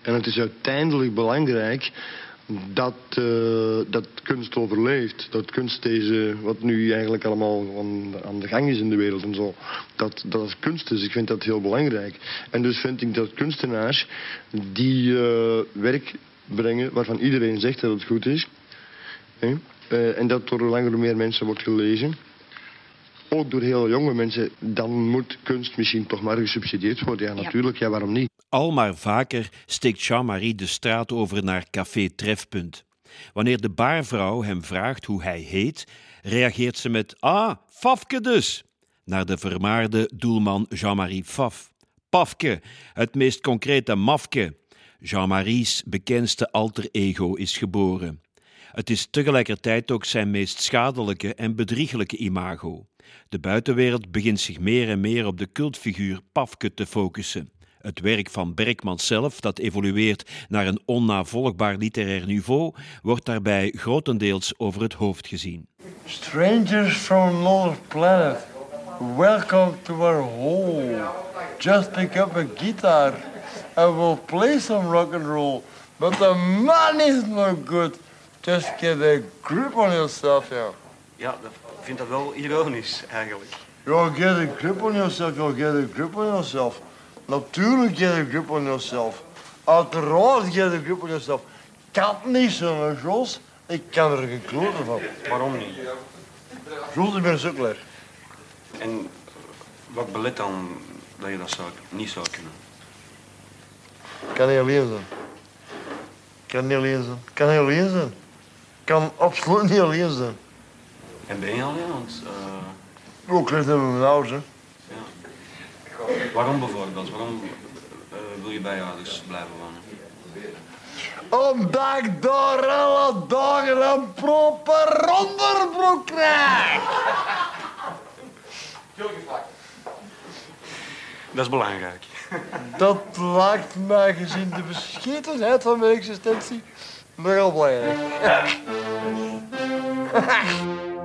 En het is uiteindelijk belangrijk dat, eh, dat kunst overleeft. Dat kunst deze, wat nu eigenlijk allemaal aan, aan de gang is in de wereld en zo, dat, dat kunst is. Ik vind dat heel belangrijk. En dus vind ik dat kunstenaars die eh, werk brengen waarvan iedereen zegt dat het goed is, eh, en dat door langer meer mensen wordt gelezen, ook door heel jonge mensen, dan moet kunst misschien toch maar gesubsidieerd worden. Ja, natuurlijk. Ja, waarom niet? Al maar vaker steekt Jean-Marie de straat over naar Café Trefpunt. Wanneer de baarvrouw hem vraagt hoe hij heet, reageert ze met Ah, Fafke dus! Naar de vermaarde doelman Jean-Marie Faf. Pafke, het meest concrete mafke. Jean-Marie's bekendste alter ego is geboren. Het is tegelijkertijd ook zijn meest schadelijke en bedrieglijke imago. De buitenwereld begint zich meer en meer op de cultfiguur Pafke te focussen. Het werk van Berkman zelf, dat evolueert naar een onnavolgbaar literair niveau, wordt daarbij grotendeels over het hoofd gezien. Strangers from another planet, welcome to our home. Just pick up a guitar and we'll play some rock and roll. But the money is no good. Just get a grip on yourself. Ja, dat- ik vind dat wel ironisch eigenlijk. Yo, get a grip on yourself, yo, get a grip on yourself. Natuurlijk get a grip on yourself. Uiteraard get a grip on yourself. Kan niet zo, Jos? Ik kan er geen van. Waarom niet? Jos, ik ben sukkel. En wat belet dan dat je dat zou, niet zou kunnen? Kan niet alleen zijn. Kan niet alleen zijn. Kan niet alleen zijn. Kan absoluut niet alleen zijn. En ben je alleen? Want, eh, Ook ligt met mijn ouders, hè. waarom bijvoorbeeld? Waarom eh, wil je bij je ouders blijven wonen? Omdat ik daar alle dagen een proper onderbroek krijg. Dat is belangrijk. Dat lijkt mij gezien de bescheidenheid van mijn existentie nogal belangrijk. <laughs>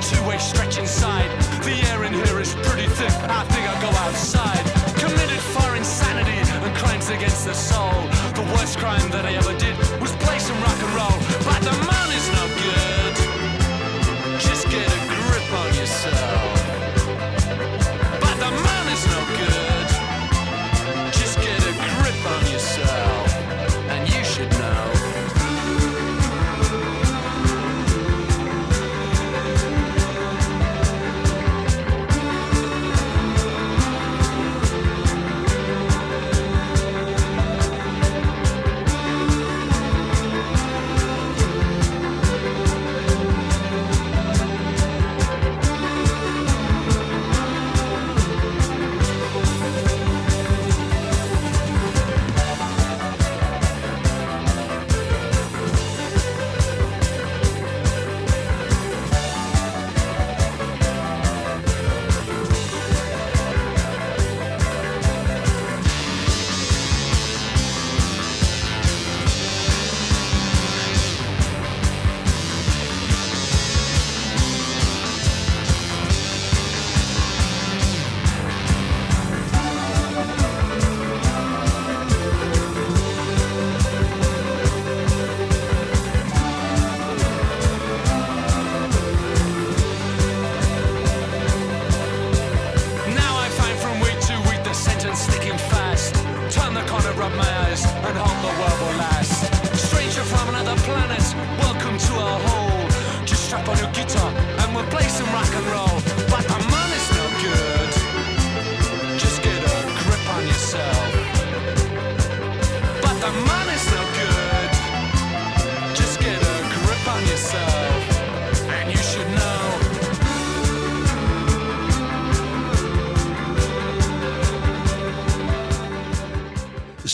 two-way stretch inside. The air in here is pretty thick. I think I'll go outside. Committed for insanity and crimes against the soul. The worst crime that I ever did was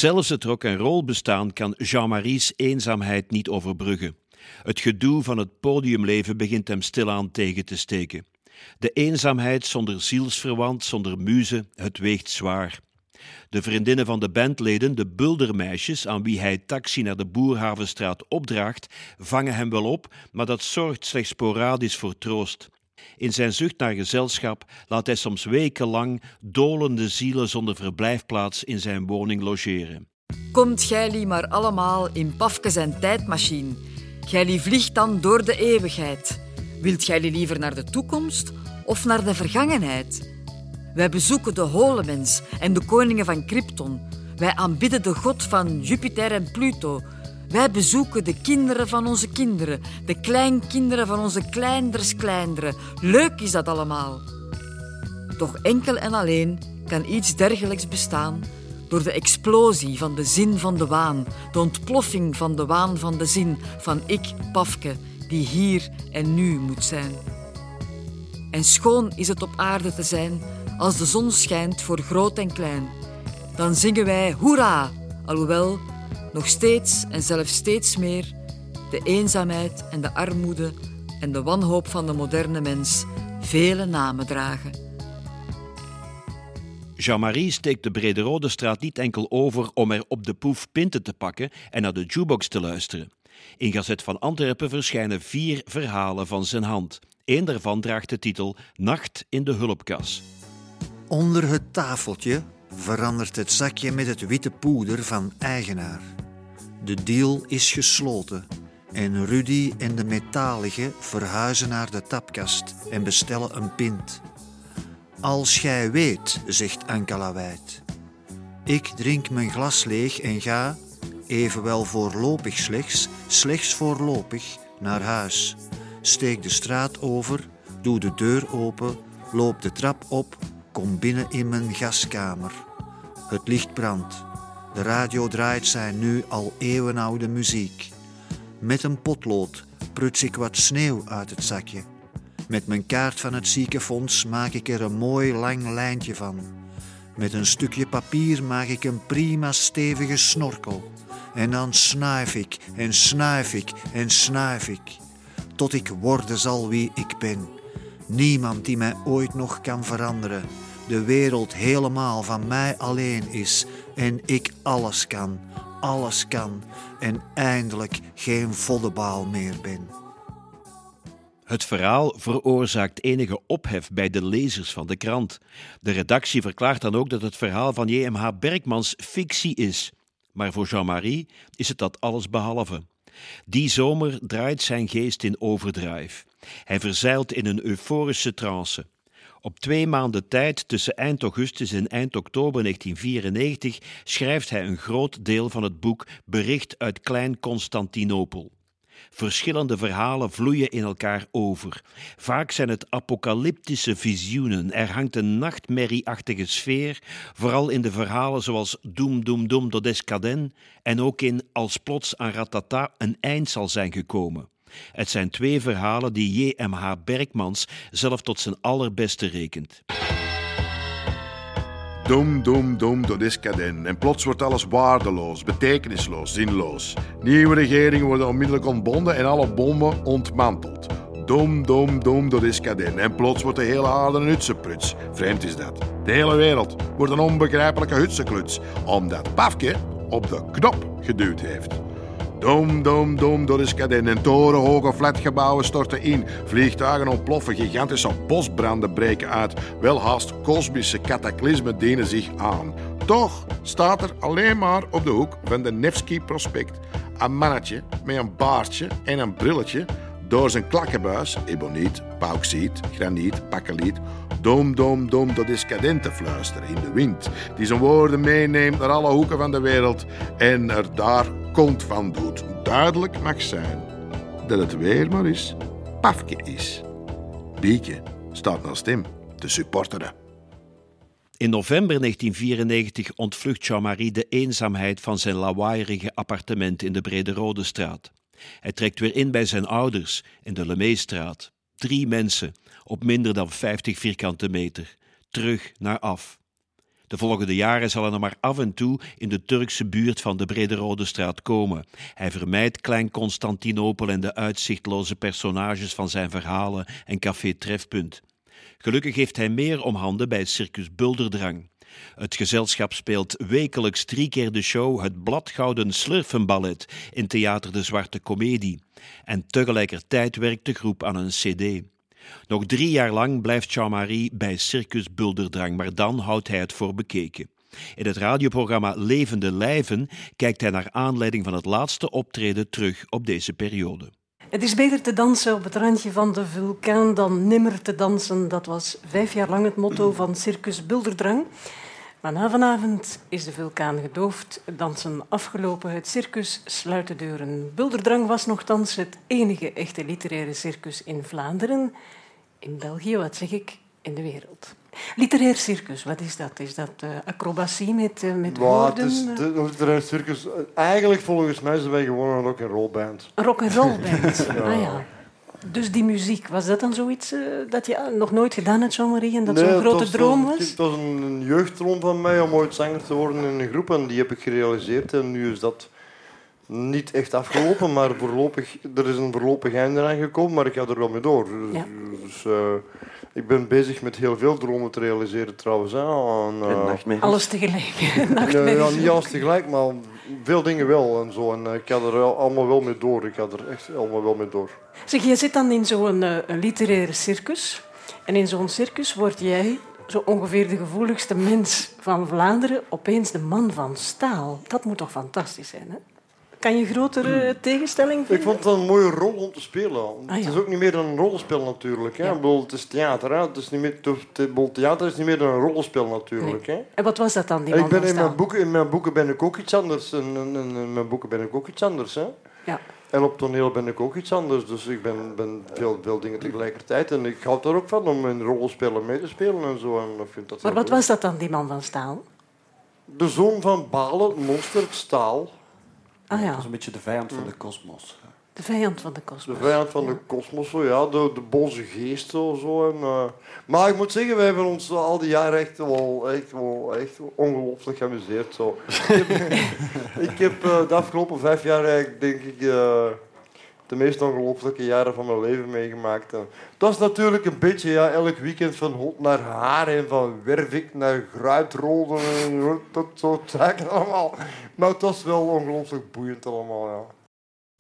Zelfs het rock'n'roll bestaan kan Jean-Marie's eenzaamheid niet overbruggen. Het gedoe van het podiumleven begint hem stilaan tegen te steken. De eenzaamheid zonder zielsverwant, zonder muze, het weegt zwaar. De vriendinnen van de bandleden, de buldermeisjes, aan wie hij taxi naar de Boerhavenstraat opdraagt, vangen hem wel op, maar dat zorgt slechts sporadisch voor troost. In zijn zucht naar gezelschap laat hij soms wekenlang dolende zielen zonder verblijfplaats in zijn woning logeren. Komt gijlie maar allemaal in Pafke zijn tijdmachine. Gijlie vliegt dan door de eeuwigheid. Wilt gijlie liever naar de toekomst of naar de vergangenheid? Wij bezoeken de Holemens en de koningen van Krypton. Wij aanbidden de god van Jupiter en Pluto. Wij bezoeken de kinderen van onze kinderen, de kleinkinderen van onze kleinders kleinderen. Leuk is dat allemaal. Doch enkel en alleen kan iets dergelijks bestaan door de explosie van de zin van de waan, de ontploffing van de waan van de zin, van ik, Pafke, die hier en nu moet zijn. En schoon is het op aarde te zijn als de zon schijnt voor groot en klein. Dan zingen wij hoera, alhoewel nog steeds en zelfs steeds meer de eenzaamheid en de armoede en de wanhoop van de moderne mens vele namen dragen. Jean-Marie steekt de Brederode straat niet enkel over om er op de poef pinten te pakken en naar de jukebox te luisteren. In Gazet van Antwerpen verschijnen vier verhalen van zijn hand. Eén daarvan draagt de titel Nacht in de hulpkas. Onder het tafeltje verandert het zakje met het witte poeder van eigenaar. De deal is gesloten en Rudy en de metalige verhuizen naar de tapkast en bestellen een pint. Als gij weet, zegt Ankala Wijd. Ik drink mijn glas leeg en ga, evenwel voorlopig slechts, slechts voorlopig, naar huis. Steek de straat over, doe de deur open, loop de trap op, kom binnen in mijn gaskamer. Het licht brandt. De radio draait zijn nu al eeuwenoude muziek. Met een potlood pruts ik wat sneeuw uit het zakje. Met mijn kaart van het ziekenfonds maak ik er een mooi lang lijntje van. Met een stukje papier maak ik een prima stevige snorkel. En dan snuif ik en snuif ik en snuif ik. Tot ik worden zal wie ik ben. Niemand die mij ooit nog kan veranderen. De wereld helemaal van mij alleen is. En ik alles kan, alles kan. En eindelijk geen voddenbaal meer ben. Het verhaal veroorzaakt enige ophef bij de lezers van de krant. De redactie verklaart dan ook dat het verhaal van J.M.H. Berkmans fictie is. Maar voor Jean-Marie is het dat alles behalve. Die zomer draait zijn geest in overdrive. Hij verzeilt in een euforische trance. Op twee maanden tijd, tussen eind augustus en eind oktober 1994, schrijft hij een groot deel van het boek Bericht uit Klein Constantinopel. Verschillende verhalen vloeien in elkaar over. Vaak zijn het apocalyptische visioenen. Er hangt een nachtmerrieachtige sfeer, vooral in de verhalen zoals Doem Doem Doem do Descaden en ook in Als plots aan Ratata een eind zal zijn gekomen. Het zijn twee verhalen die J.M.H. Berkmans zelf tot zijn allerbeste rekent. Dom, dom, dom, dat is kaden. En plots wordt alles waardeloos, betekenisloos, zinloos. Nieuwe regeringen worden onmiddellijk ontbonden en alle bommen ontmanteld. Dom, dom, dom, dat is kaden. En plots wordt de hele aarde een hutsenpruts. Vreemd is dat. De hele wereld wordt een onbegrijpelijke hutsenkluts. Omdat Pafke op de knop geduwd heeft. Dom, dom, dom, dat is kaden. En torenhoge flatgebouwen storten in. Vliegtuigen ontploffen, gigantische bosbranden breken uit. Welhaast kosmische cataclysmen dienen zich aan. Toch staat er alleen maar op de hoek van de Nevsky Prospect een mannetje met een baardje en een brilletje door zijn klakkenbuis, eboniet, pauksiet, graniet, bakkeliet, dom, dom, dom, dat is kadent te fluisteren in de wind, die zijn woorden meeneemt naar alle hoeken van de wereld en er daar kont van doet. Duidelijk mag zijn dat het weer maar eens Pafke is. Bieke staat naast hem te supporteren. In november 1994 ontvlucht Jean-Marie de eenzaamheid van zijn lawaaierige appartement in de Brederode straat. Hij trekt weer in bij zijn ouders in de Lemeestraat. Drie mensen op minder dan 50 vierkante meter. Terug naar af. De volgende jaren zal hij nog maar af en toe in de Turkse buurt van de Brederode straat komen. Hij vermijdt Klein Constantinopel en de uitzichtloze personages van zijn verhalen en café Trefpunt. Gelukkig heeft hij meer om handen bij Circus Bulderdrang. Het gezelschap speelt wekelijks drie keer de show Het Bladgouden Slurfenballet in Theater de Zwarte Comedie. En tegelijkertijd werkt de groep aan een cd. Nog drie jaar lang blijft Jean-Marie bij Circus Bulderdrang, maar dan houdt hij het voor bekeken. In het radioprogramma Levende Lijven kijkt hij naar aanleiding van het laatste optreden terug op deze periode. Het is beter te dansen op het randje van de vulkaan dan nimmer te dansen. Dat was vijf jaar lang het motto van Circus Bulderdrang. Maar na vanavond is de vulkaan gedoofd, dansen afgelopen, het circus sluit de deuren. Bulderdrang was nogthans het enige echte literaire circus in Vlaanderen, in België, wat zeg ik, in de wereld. Literair circus, wat is dat? Is dat eh, acrobatie met, eh, met woorden? het is de, literaire circus. Eigenlijk volgens mij zijn wij gewoon een rock and roll band. Een rock'n'roll band. <laughs> Ja. Ah ja. Dus die muziek, was dat dan zoiets eh, dat je ah, nog nooit gedaan hebt, Jean-Marie, en dat Nee, zo'n grote was- droom was? het was een, jeugdroom van mij om ooit zanger te worden in een groep en die heb ik gerealiseerd. En nu is dat niet echt afgelopen, maar voorlopig, er is een voorlopig einde aan gekomen, maar ik ga er wel mee door. Ja. Dus, eh, ik ben bezig met heel veel dromen te realiseren trouwens. Hè, en, eh. Alles tegelijk. Nee, Nachtmerries. ja, niet alles tegelijk, maar veel dingen wel en zo. En eh, ik ga er wel- allemaal wel mee door. Ik ga er echt allemaal wel mee door. Zeg, je zit dan in zo'n eh, literaire circus. En in zo'n circus word jij, zo ongeveer de gevoeligste mens van Vlaanderen, opeens de man van staal. Dat moet toch fantastisch zijn, hè? Kan je grotere tegenstelling Ik vinden? vond het een mooie rol om te spelen. Ah, Het is ook niet meer dan een rollenspel natuurlijk. Hè? Ja. Ik bedoel, het is theater. Hè? Het, is niet meer, ik bedoel, theater is niet meer dan een rollenspel natuurlijk. Hè? En wat was dat dan, die ik ben in, mijn boeken, in mijn boeken ben ik ook iets anders. En, en- en in mijn boeken ben ik ook iets anders. Hè? Ja. En op toneel ben ik ook iets anders. Dus ik ben, ben veel, veel dingen tegelijkertijd. En ik houd er ook van om in rollenspellen mee te spelen en zo. En ik vind dat Maar wat leuk. was dat dan, die man van staal? De zoon van Balen, het monster, het staal. Ah ja, Dat is een beetje de vijand van de kosmos. de vijand van de De kosmos. vijand van de kosmos, zo, ja, de, de boze geest. Zo, zo, en, eh, maar ik moet zeggen, wij hebben ons al die jaren echt wel, echt wel echt ongelooflijk geamuseerd. Zo. ik heb, <laughs> ik heb eh, de afgelopen vijf jaar eigenlijk, denk ik, eh, de meest ongelooflijke jaren van mijn leven meegemaakt. Het was natuurlijk een beetje ja, elk weekend van hond naar haar en van Wervik naar Gruitrolden en dat soort zaken allemaal. Maar het was wel ongelooflijk boeiend allemaal, ja.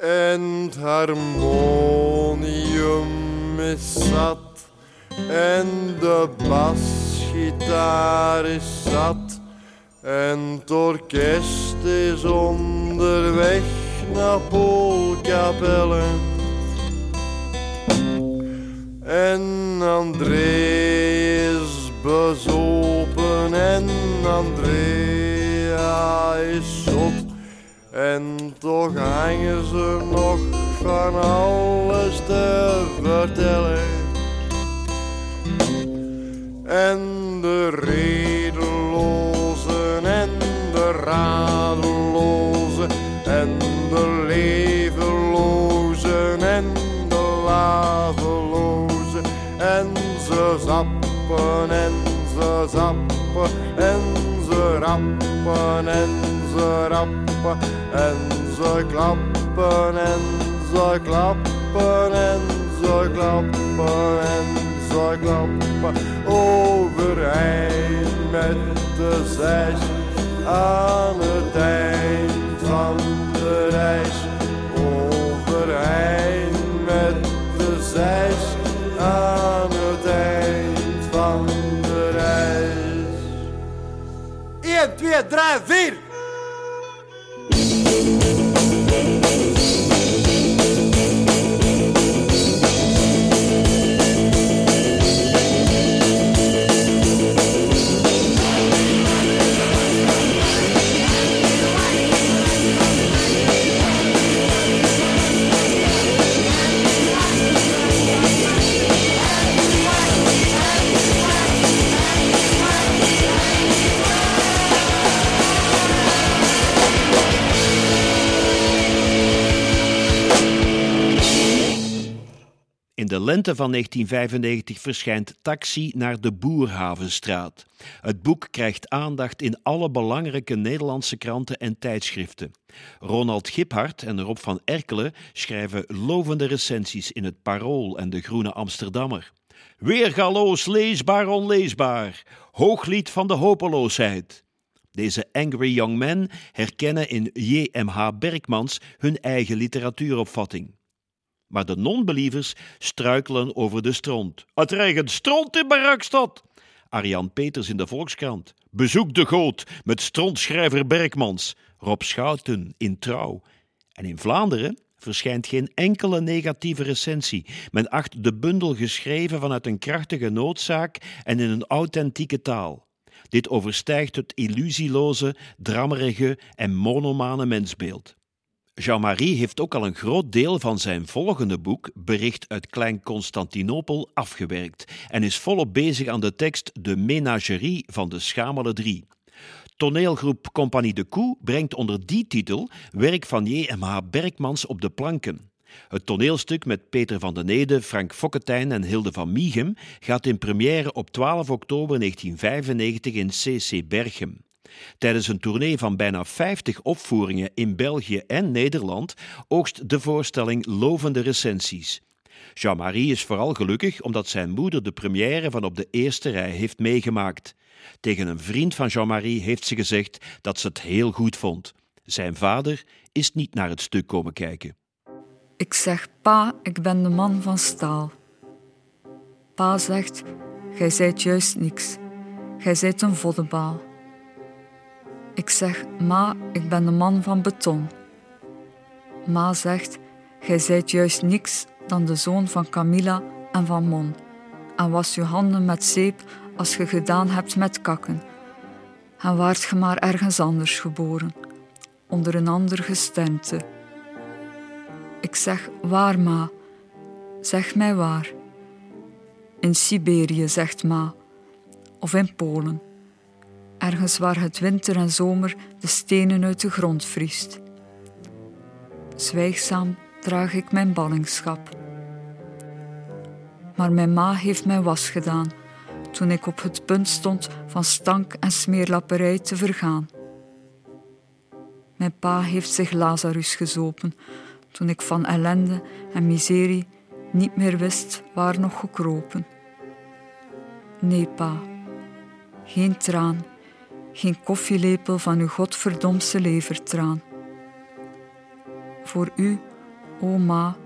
En het harmonium is zat en de basgitaar is zat en het orkest is onderweg naar Poolkapelle. En André is bezopen en Andrea is zot. En toch hangen ze nog van alles te vertellen. En de redelozen en de radelozen En ze zappen en ze zappen en ze rappen en ze rappen en ze klappen en ze klappen en ze klappen en ze klappen overeind met de zes aan het eind van de reis. Overeind met de zes aan het eind van de reis. 1, 2, 3, 4! Lente van 1995 verschijnt Taxi naar de Boerhavenstraat. Het boek krijgt aandacht in alle belangrijke Nederlandse kranten en tijdschriften. Ronald Giphart en Rob van Erkelen schrijven lovende recensies in het Parool en de Groene Amsterdammer. Weergaloos, leesbaar, onleesbaar. Hooglied van de hopeloosheid. Deze angry young men herkennen in J.M.H. Berkmans hun eigen literatuuropvatting. Maar de non-believers struikelen over de stront. Het regent stront in Barakstad. Arjan Peters in de Volkskrant. Bezoek de goot met strontschrijver Berkmans. Rob Schouten in Trouw. En in Vlaanderen verschijnt geen enkele negatieve recensie. Men acht de bundel geschreven vanuit een krachtige noodzaak en in een authentieke taal. Dit overstijgt het illusieloze, drammerige en monomane mensbeeld. Jean-Marie heeft ook al een groot deel van zijn volgende boek, Bericht uit Klein Constantinopel, afgewerkt en is volop bezig aan de tekst De Menagerie van de Schamele Drie. Toneelgroep Compagnie de Koe brengt onder die titel werk van J.M.H. Berkmans op de planken. Het toneelstuk met Peter van den Ede, Frank Fokketijn en Hilde van Mieghem gaat in première op 12 oktober 1995 in CC Berchem. Tijdens een tournee van bijna 50 opvoeringen in België en Nederland oogst de voorstelling lovende recensies. Jean-Marie is vooral gelukkig omdat zijn moeder de première van op de eerste rij heeft meegemaakt. Tegen een vriend van Jean-Marie heeft ze gezegd dat ze het heel goed vond. Zijn vader is niet naar het stuk komen kijken. Ik zeg, pa, ik ben de man van staal. Pa zegt, gij zijt juist niks. Gij zijt een voddenbaal. Ik zeg, ma, ik ben de man van beton. Ma zegt, gij zijt juist niks dan de zoon van Camilla en van Mon. En was uw handen met zeep als ge gedaan hebt met kakken. En waart ge maar ergens anders geboren, onder een ander gesternte. Ik zeg, waar ma? Zeg mij waar. In Siberië, zegt ma, of in Polen. Ergens waar het winter en zomer de stenen uit de grond vriest. Zwijgzaam draag ik mijn ballingschap. Maar mijn ma heeft mij was gedaan toen ik op het punt stond van stank en smeerlapperij te vergaan. Mijn pa heeft zich Lazarus gezopen toen ik van ellende en miserie niet meer wist waar nog gekropen. Nee, pa, geen traan, geen koffielepel van uw godverdomse levertraan. Voor u, o ma,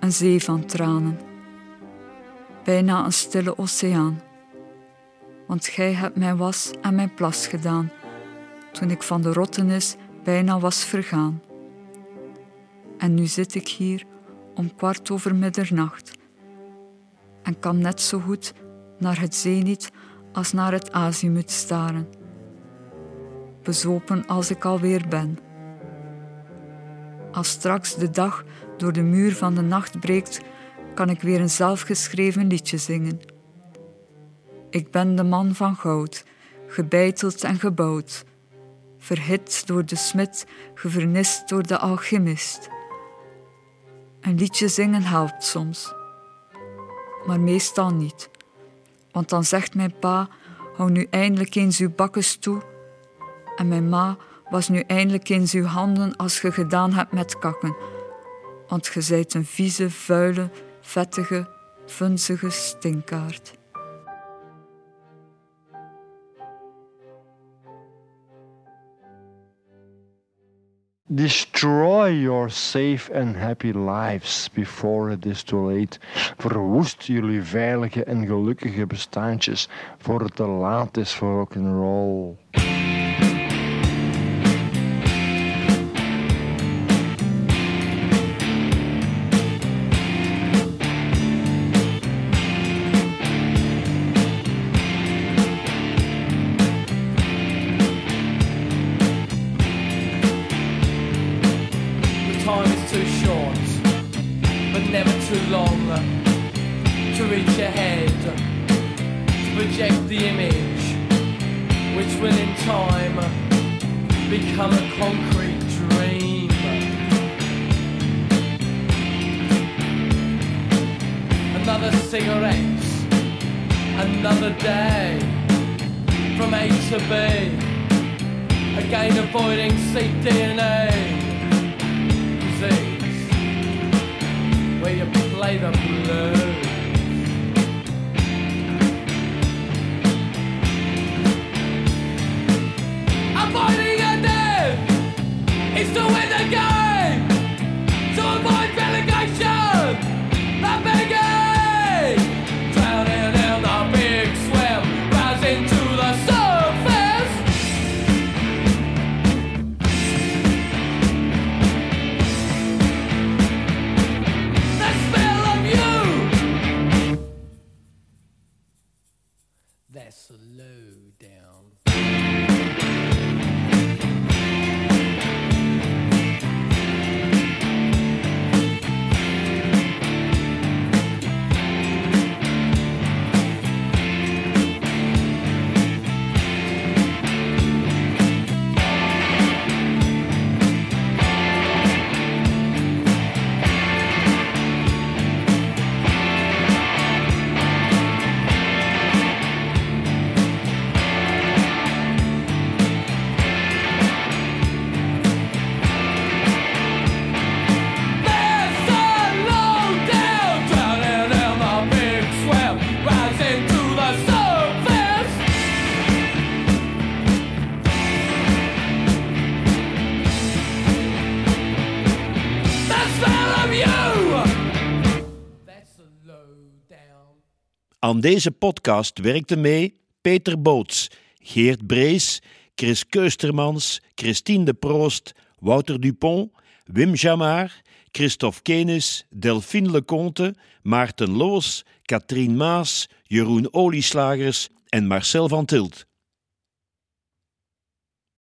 een zee van tranen, bijna een stille oceaan. Want gij hebt mijn was en mijn plas gedaan, toen ik van de rottenis bijna was vergaan. En nu zit ik hier om kwart over middernacht en kan net zo goed naar het zenit als naar het azimuth staren. Bezopen als ik alweer ben. Als straks de dag door de muur van de nacht breekt, kan ik weer een zelfgeschreven liedje zingen. Ik ben de man van goud, gebeiteld en gebouwd, verhit door de smid, gevernist door de alchemist. Een liedje zingen helpt soms, maar meestal niet. Want dan zegt mijn pa: hou nu eindelijk eens uw bakkes toe. En mijn ma was nu eindelijk eens uw handen als ge gedaan hebt met kakken. Want ge zijt een vieze, vuile, vettige, vunzige stinkaart. Destroy your safe and happy lives before it is too late. Verwoest jullie veilige en gelukkige bestaantjes voor het te laat is voor rock'n'roll. The play the blues. Aan deze podcast werkten mee Peter Boots, Geert Brees, Chris Keustermans, Christine de Proost, Wouter Dupont, Wim Jamar, Christophe Kenis, Delphine Leconte, Maarten Loos, Katrien Maas, Jeroen Olieslagers en Marcel van Tilt.